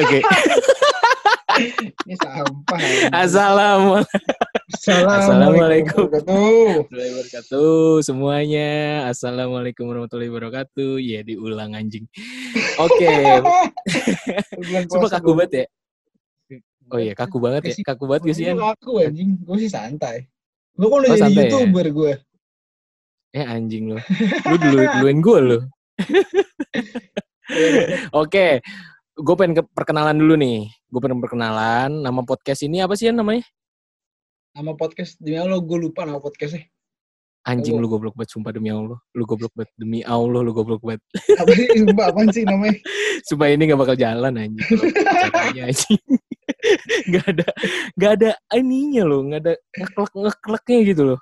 Oke. Ini sampah. Assalamualaikum Assalamualaikum warahmatullahi wabarakatuh semuanya. Assalamualaikum warahmatullahi wabarakatuh. Ya diulang anjing. Oke. Puasa kaku banget ya. Oh iya kaku banget ya. Kaku banget gak sih? Aku anjing, gue sih santai. Gue kan udah Oh, jadi santai ya? youtuber gue. Eh anjing. Lu dulu duluin gue lo. Oke. Gue pengen ke- perkenalan dulu nih. Gue pengen perkenalan. Nama podcast ini apa sih Yan namanya? Nama podcast demi Allah gue lupa nama podcastnya. Anjing Oh. lu goblok banget sumpah demi Allah. Lu goblok banget demi Allah lu goblok banget. Apa sih? Sumpah apaan sih namanya? Sumpah ini gak bakal jalan anjing. anjing. gak ada gak ada ininya loh, gak ada ngeklek ngekleknya gitu loh.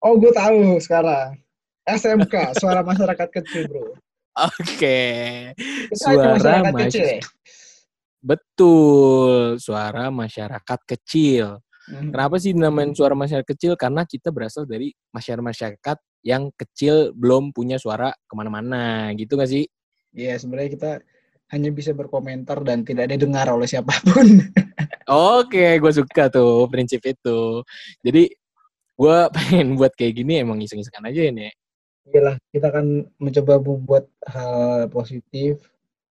Oh gue tahu sekarang. SMK, Suara Masyarakat Kecil bro. Oke. Suara masyarakat kecil ya? betul, suara masyarakat kecil. Hmm. Kenapa sih dinamain suara masyarakat kecil? Karena kita berasal dari masyarakat-masyarakat yang kecil belum punya suara ke mana-mana, gitu gak sih? Iya sebenarnya kita hanya bisa berkomentar dan tidak didengar oleh siapa pun. Oke, gue suka tuh prinsip itu. Jadi gue pengen buat kayak gini emang iseng-isengan aja ini. Iyalah, kita akan mencoba membuat hal positif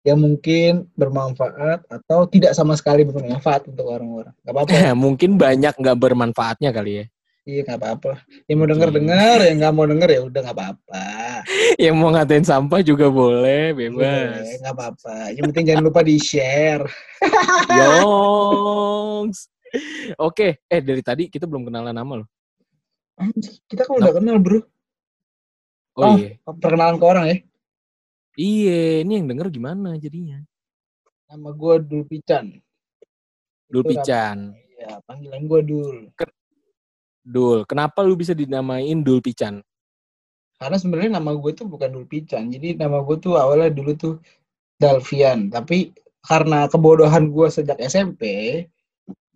yang mungkin bermanfaat atau tidak sama sekali bermanfaat untuk orang-orang. Gak apa-apa. Mungkin banyak nggak bermanfaatnya kali ya. iya, gak apa-apa. Yang mau denger denger, yang nggak mau denger ya udah gak apa-apa. Yang mau ngatain sampah juga boleh, bebas. Iya, Gak apa-apa. Yang penting jangan lupa di share. Yongs. Oke, eh dari tadi kita belum kenalan nama loh. Kita kan udah kenal bro. Oh, Oh. iya. Perkenalan ke orang ya. Iya, ini yang denger gimana jadinya? Nama gue Dul Pican. Dul Pican. Iya, panggilan gue Dul. Dul, kenapa lu bisa dinamain Dul Pican? Karena sebenarnya nama gue tuh bukan Dul Pican. Jadi nama gue tuh awalnya dulu tuh Dalvian. Tapi karena kebodohan gue sejak SMP,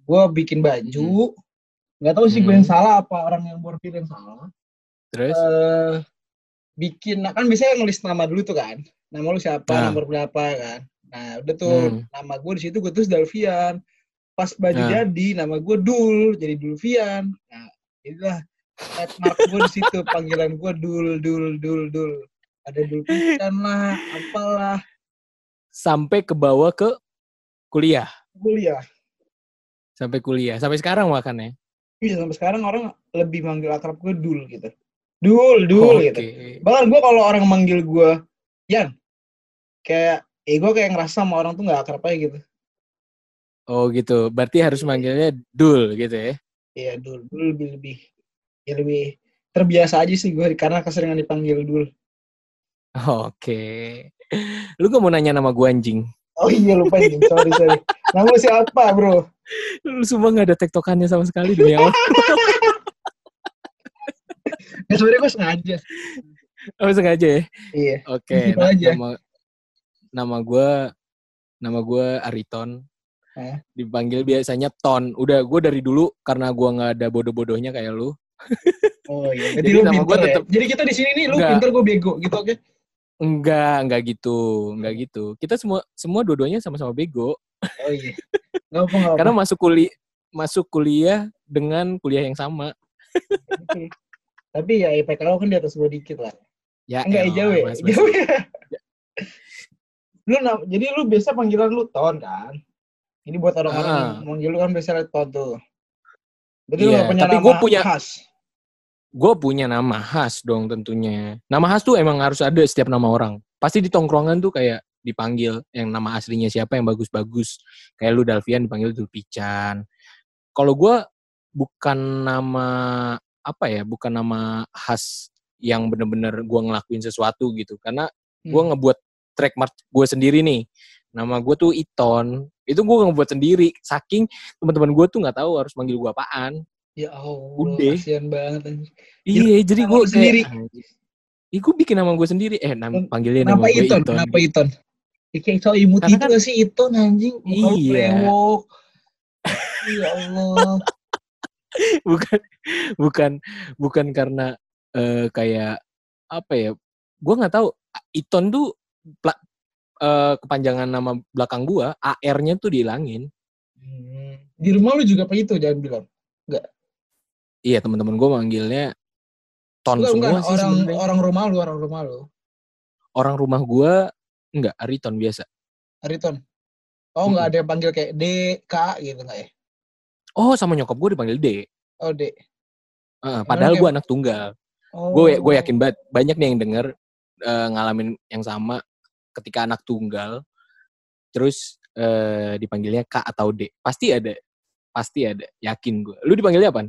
gue bikin baju. Nggak tahu sih gue yang Hmm. salah apa orang yang bordir yang salah. Terus? eh bikin, nah kan biasanya ngelis nama dulu tuh kan. Nama lu siapa, Nah. nomor berapa kan. Nah udah tuh Hmm. nama gue di situ gue tulis Dalvian. Pas baju Nah. jadi, nama gue Dul, jadi Dulvian. Nah, itulah trademark gue di situ panggilan gue Dul, Dul, Dul, Dul. Ada Dul Pican lah, apalah. Sampai ke bawah ke kuliah. Kuliah. Sampai kuliah. Sampai sekarang makanya. Iya sampai sekarang orang lebih manggil akrab gue Dul gitu. Dul, Dul Oke. gitu. Bahkan gue kalau orang manggil gue Yan, kayak eh gue kayak ngerasa sama orang tuh nggak akrab aja gitu. Oh gitu. Berarti harus manggilnya Dul gitu ya. Iya Dul, Dul lebih lebih ya lebih terbiasa aja sih gue karena keseringan dipanggil Dul. Oke. Lu gak mau nanya nama gua anjing? Oh iya lupa nih, sorry sorry. Nama lu siapa bro? Lu semua gak ada tektokannya sama sekali demi Allah. Ya sebenarnya gue sengaja. Oh sengaja ya? Iya. Oke. Gitu na- aja. nama nama gua nama gua Ariton. Hah? Dipanggil biasanya Ton. Udah gue dari dulu karena gua nggak ada bodoh-bodohnya kayak lu. Oh iya. Jadi Jadi, lu nama pinter gua ya. Jadi kita di sini nih lu Enggak. pinter gue bego gitu oke? Enggak, enggak gitu, enggak gitu. Kita semua semua dua-duanya sama-sama bego Oh iya. Gak apa nggak apa. karena masuk kuliah masuk kuliah dengan kuliah yang sama. Tapi ya IPK lu kan di atas gue dikit lah. Ya Enggak jauh ya. Jauh ya. lu na- jadi lu biasa panggilan lu ton kan? Ini buat orang-orang Ah. yang manggil lu kan biasa ton tuh. Berarti lu Iya, gak punya tapi nama gua punya- khas. gue punya nama khas dong tentunya. Nama khas tuh emang harus ada setiap nama orang. Pasti di tongkrongan tuh kayak dipanggil yang nama aslinya siapa yang bagus-bagus. Kayak lu Dalvian dipanggil Dulpican. Kalau gue bukan nama apa ya, bukan nama khas yang bener-bener gue ngelakuin sesuatu gitu. Karena gue Hmm. ngebuat trademark gue sendiri nih. Nama gue tuh Iton. Itu gue ngebuat sendiri. Saking teman-teman gue tuh nggak tahu harus manggil gue apaan. Ya Allah, Udah. kasihan banget. Iya, jadi nama gue sendiri. Iya, gue bikin nama gue sendiri. Eh, nam, Ken- panggilnya nama Kenapa gue Iton? Kenapa Iton? Ya, kayak cowok imut Karena itu kan- sih Iton anjing? Iya. brewok. Ya Allah. bukan, bukan, bukan karena eh, kayak apa ya? Gue nggak tahu. Iton tuh pla- eh, kepanjangan nama belakang gua, AR-nya tuh dihilangin. Hmm. Di rumah lu juga begitu jangan bilang. Iya, teman-teman gua manggilnya Ton Enggak, semua enggak. sih Orang sebenarnya. orang rumah lu, orang rumah lu. Orang rumah gua enggak, Ariton biasa. Ariton. Oh, enggak Mm-mm. ada yang panggil kayak D, K gitu enggak ya? Oh, sama nyokap gua dipanggil D. Oh, D. Heeh, padahal gua anak tunggal. Oh. Gue gue yakin banget banyak nih yang denger eh, ngalamin yang sama ketika anak tunggal terus eh, dipanggilnya K atau D. Pasti ada. Pasti ada, yakin gue. Lu dipanggilnya apa?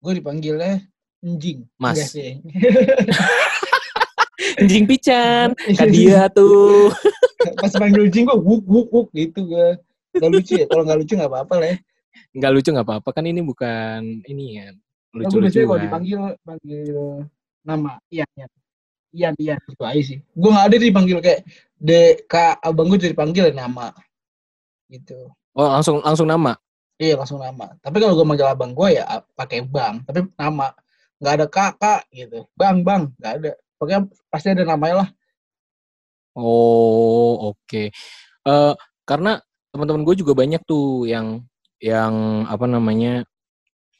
Gue dipanggilnya Njing. Mas. Enggak sih. Anjing pican. Kadia tuh. Pas panggil Jing gue wuk wuk wuk gitu gue. Gak lucu ya? Kalau nggak lucu nggak apa-apa lah ya. Nggak lucu nggak apa-apa kan ini bukan ini ya. Gue biasanya kalau dipanggil panggil nama Ian Ian. Ian Ian gitu aja sih. Gue nggak ada dipanggil kayak D K abang gue jadi panggil nama gitu. Oh, langsung langsung nama. Iya langsung nama. Tapi kalau gue manggil abang gue ya pakai bang. Tapi nama nggak ada kakak gitu. Bang bang nggak ada. Pokoknya pasti ada namanya lah. Oh, oke. Eh karena teman-teman gue juga banyak tuh yang yang apa namanya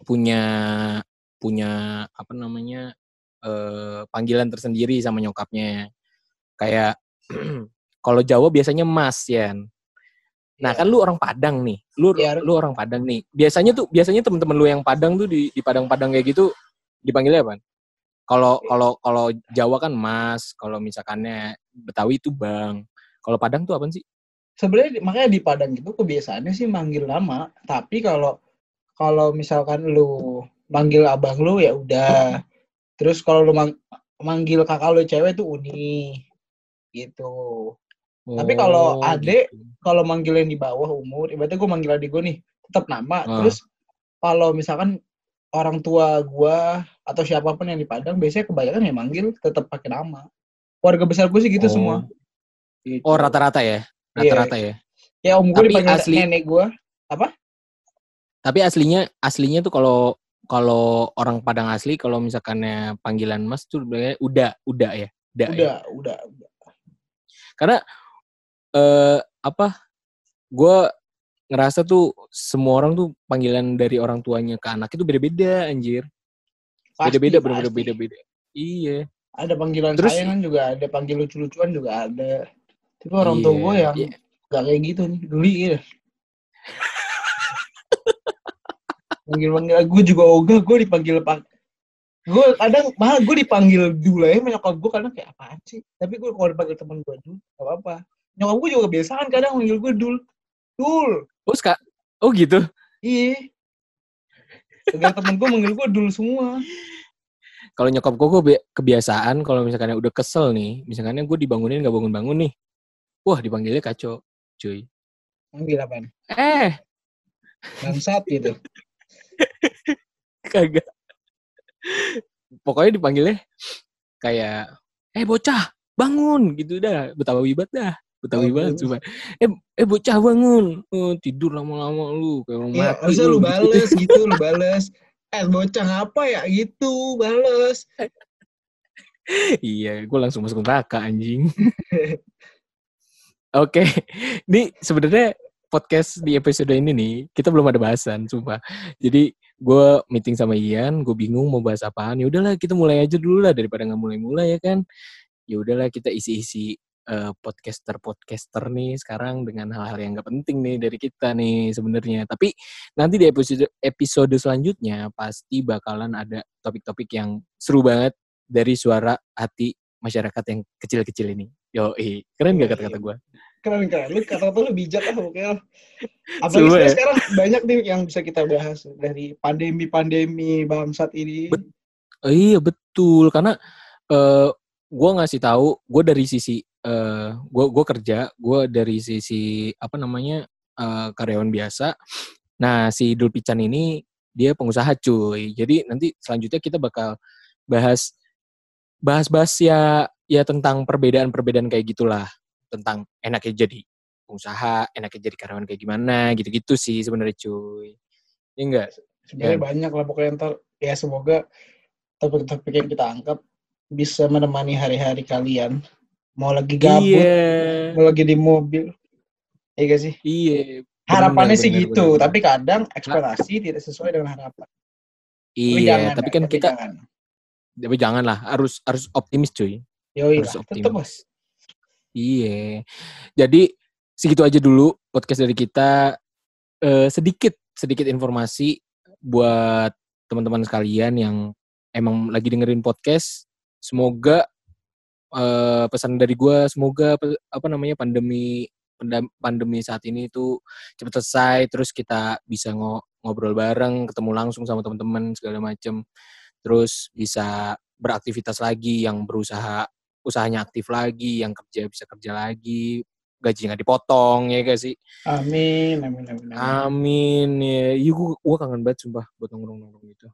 punya punya apa namanya eh panggilan tersendiri sama nyokapnya. Kayak kalau Jawa biasanya Mas Yan. Nah, Iya. kan lu orang Padang nih. Lu Iya. lu orang Padang nih. Biasanya tuh biasanya teman-teman lu yang Padang tuh di di Padang-Padang kayak gitu dipanggilnya apa? Kalau kalau kalau Jawa kan Mas, kalau misalkannya Betawi itu Bang. Kalau Padang tuh apa sih? Sebenarnya makanya di Padang itu kebiasaannya sih manggil nama. Tapi kalau kalau misalkan lu manggil abang lu ya udah. Terus kalau lu mang- manggil kakak lu cewek tuh uni gitu. Tapi kalau Oh, adek, gitu. kalau manggil yang di bawah umur, ibaratnya gue manggil adik gue nih, tetap nama. Ah. Terus kalau misalkan orang tua gue atau siapa pun yang di Padang, biasanya kebanyakan yang manggil tetap pakai nama. Keluarga besar gue sih gitu Oh. semua. Gitu. Oh, rata-rata ya? Iya. Rata-rata ya. Ya om gue dipanggil asli- nenek gue. Tapi aslinya aslinya tuh kalau kalau orang Padang asli kalau misalkannya panggilan Mas tuh udah udah ya. Udah. ya. Udah, udah, udah. Karena eh apa? Gue ngerasa tuh semua orang tuh panggilan dari orang tuanya ke anak itu beda-beda anjir. Beda-beda bener-bener beda-beda. Iya. Ada panggilan Terus- sayangan juga ada, panggil lucu-lucuan juga ada. Tapi orang tua Iya, gue yang iya. gak kayak gitu nih, geli gitu. Panggil-panggil, gue juga ogah, gue dipanggil pak. Gue kadang, malah gue dipanggil dulu ya, nyokap gue kadang kayak apaan sih. Tapi gue kalau dipanggil temen gue dulu, gak apa-apa. Nyokap gue juga kebiasaan kadang manggil gue dul. Dul, Oh, ska- oh gitu. iya. Segala temen gue manggil gue dul semua. Kalau nyokap gue, gue kebiasaan kalau misalkannya udah kesel nih, misalkannya gue dibangunin gak bangun-bangun nih. Wah, dipanggilnya kacau, cuy. Manggil apaan? Eh, Bangsat gitu. kagak. Pokoknya dipanggilnya kayak, eh bocah, bangun gitu dah. Betawi banget dah. Betawi Oh, banget gitu. cuma. Eh, eh bocah bangun. Oh, tidur lama-lama lu kayak orang Iya, mati. harusnya lu gitu. bales gitu, lu bales. Eh, bocah apa ya gitu, bales. iya, gue langsung masuk neraka anjing. Oke, ini sebenarnya podcast di episode ini nih kita belum ada bahasan, sumpah. Jadi gue meeting sama Ian, gue bingung mau bahas apaan. Ya udahlah kita mulai aja dulu lah daripada nggak mulai-mulai ya kan. Ya udahlah kita isi-isi eh, podcaster-podcaster nih sekarang dengan hal-hal yang nggak penting nih dari kita nih sebenarnya. Tapi nanti di episode episode selanjutnya pasti bakalan ada topik-topik yang seru banget dari suara hati masyarakat yang kecil-kecil ini. Yo, keren gak Yoi. kata-kata gue? Keren keren. Lu kata-kata lu bijak lah pokoknya. Apalagi sekarang, ya. sekarang banyak nih yang bisa kita bahas dari pandemi-pandemi bangsat ini. Bet- Oh, iya betul karena eh gue ngasih tahu gue dari sisi eh gue gue kerja gue dari sisi apa namanya eh, karyawan biasa. Nah si Dul Pican ini dia pengusaha cuy. Jadi nanti selanjutnya kita bakal bahas bahas-bahas ya ya tentang perbedaan-perbedaan kayak gitulah tentang enaknya jadi pengusaha, enaknya jadi karyawan kayak gimana gitu-gitu sih sebenarnya cuy. Ya enggak? Sebenarnya Ya. banyak lah pokoknya ntar ya semoga topik-topik yang kita angkat bisa menemani hari-hari kalian mau lagi gabut, Iya. mau lagi di mobil. Iya gak sih? Iya. Harapannya Bener, sih bener, gitu, bener. tapi kadang ekspektasi tidak sesuai dengan harapan. Iya, jangan, tapi kan kita jangan. tapi janganlah harus harus optimis cuy. Yoi harus lah, optimis. tetep bos. Iya. Jadi segitu aja dulu podcast dari kita Eh, sedikit sedikit informasi buat teman-teman sekalian yang emang lagi dengerin podcast. Semoga eh, pesan dari gua semoga apa namanya pandemi pandemi saat ini itu cepat selesai terus kita bisa ngo- ngobrol bareng, ketemu langsung sama teman-teman segala macem. Terus bisa beraktivitas lagi yang berusaha usahanya aktif lagi, yang kerja bisa kerja lagi, gaji nggak dipotong ya gak sih? Amin, amin, amin. amin. Amin ya. Iya gua, gua kangen banget sumpah buat nongkrong-nongkrong gitu.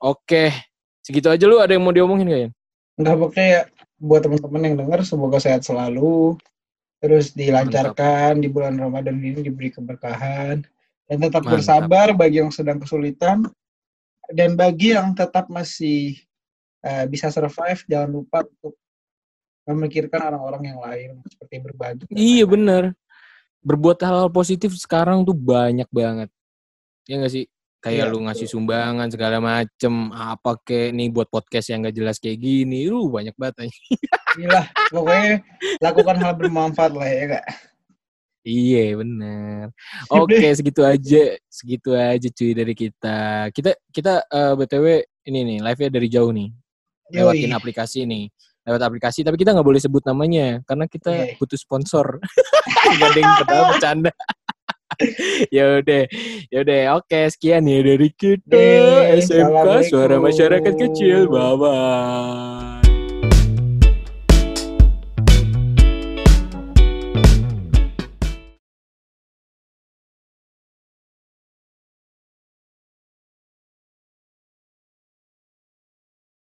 Oke, segitu aja lu ada yang mau diomongin gak ya? Enggak pokoknya buat teman-teman yang denger semoga sehat selalu. Terus dilancarkan di bulan Ramadan ini diberi keberkahan dan tetap Mantap. bersabar bagi yang sedang kesulitan dan bagi yang tetap masih eh, bisa survive jangan lupa untuk memikirkan orang-orang yang lain seperti berbagi. Iya bener. Berbuat hal positif sekarang tuh banyak banget. Ya gak sih? Kayak Iya, lu ngasih betul. sumbangan segala macem. Apa kek nih buat podcast yang gak jelas kayak gini. Lu banyak banget aja. Gila, pokoknya lakukan hal bermanfaat lah ya kak. Iya bener. Oke segitu aja. Segitu aja cuy dari kita. Kita kita eh, BTW ini nih live-nya dari jauh nih. Lewatin Yoi. aplikasi nih. Lewat aplikasi tapi kita nggak boleh sebut namanya karena kita Oke. butuh sponsor. Yang ketawa bercanda. ya udah, ya udah. Oke, sekian ya dari kita Deh, SMK Suara. Masyarakat Kecil. Bye bye.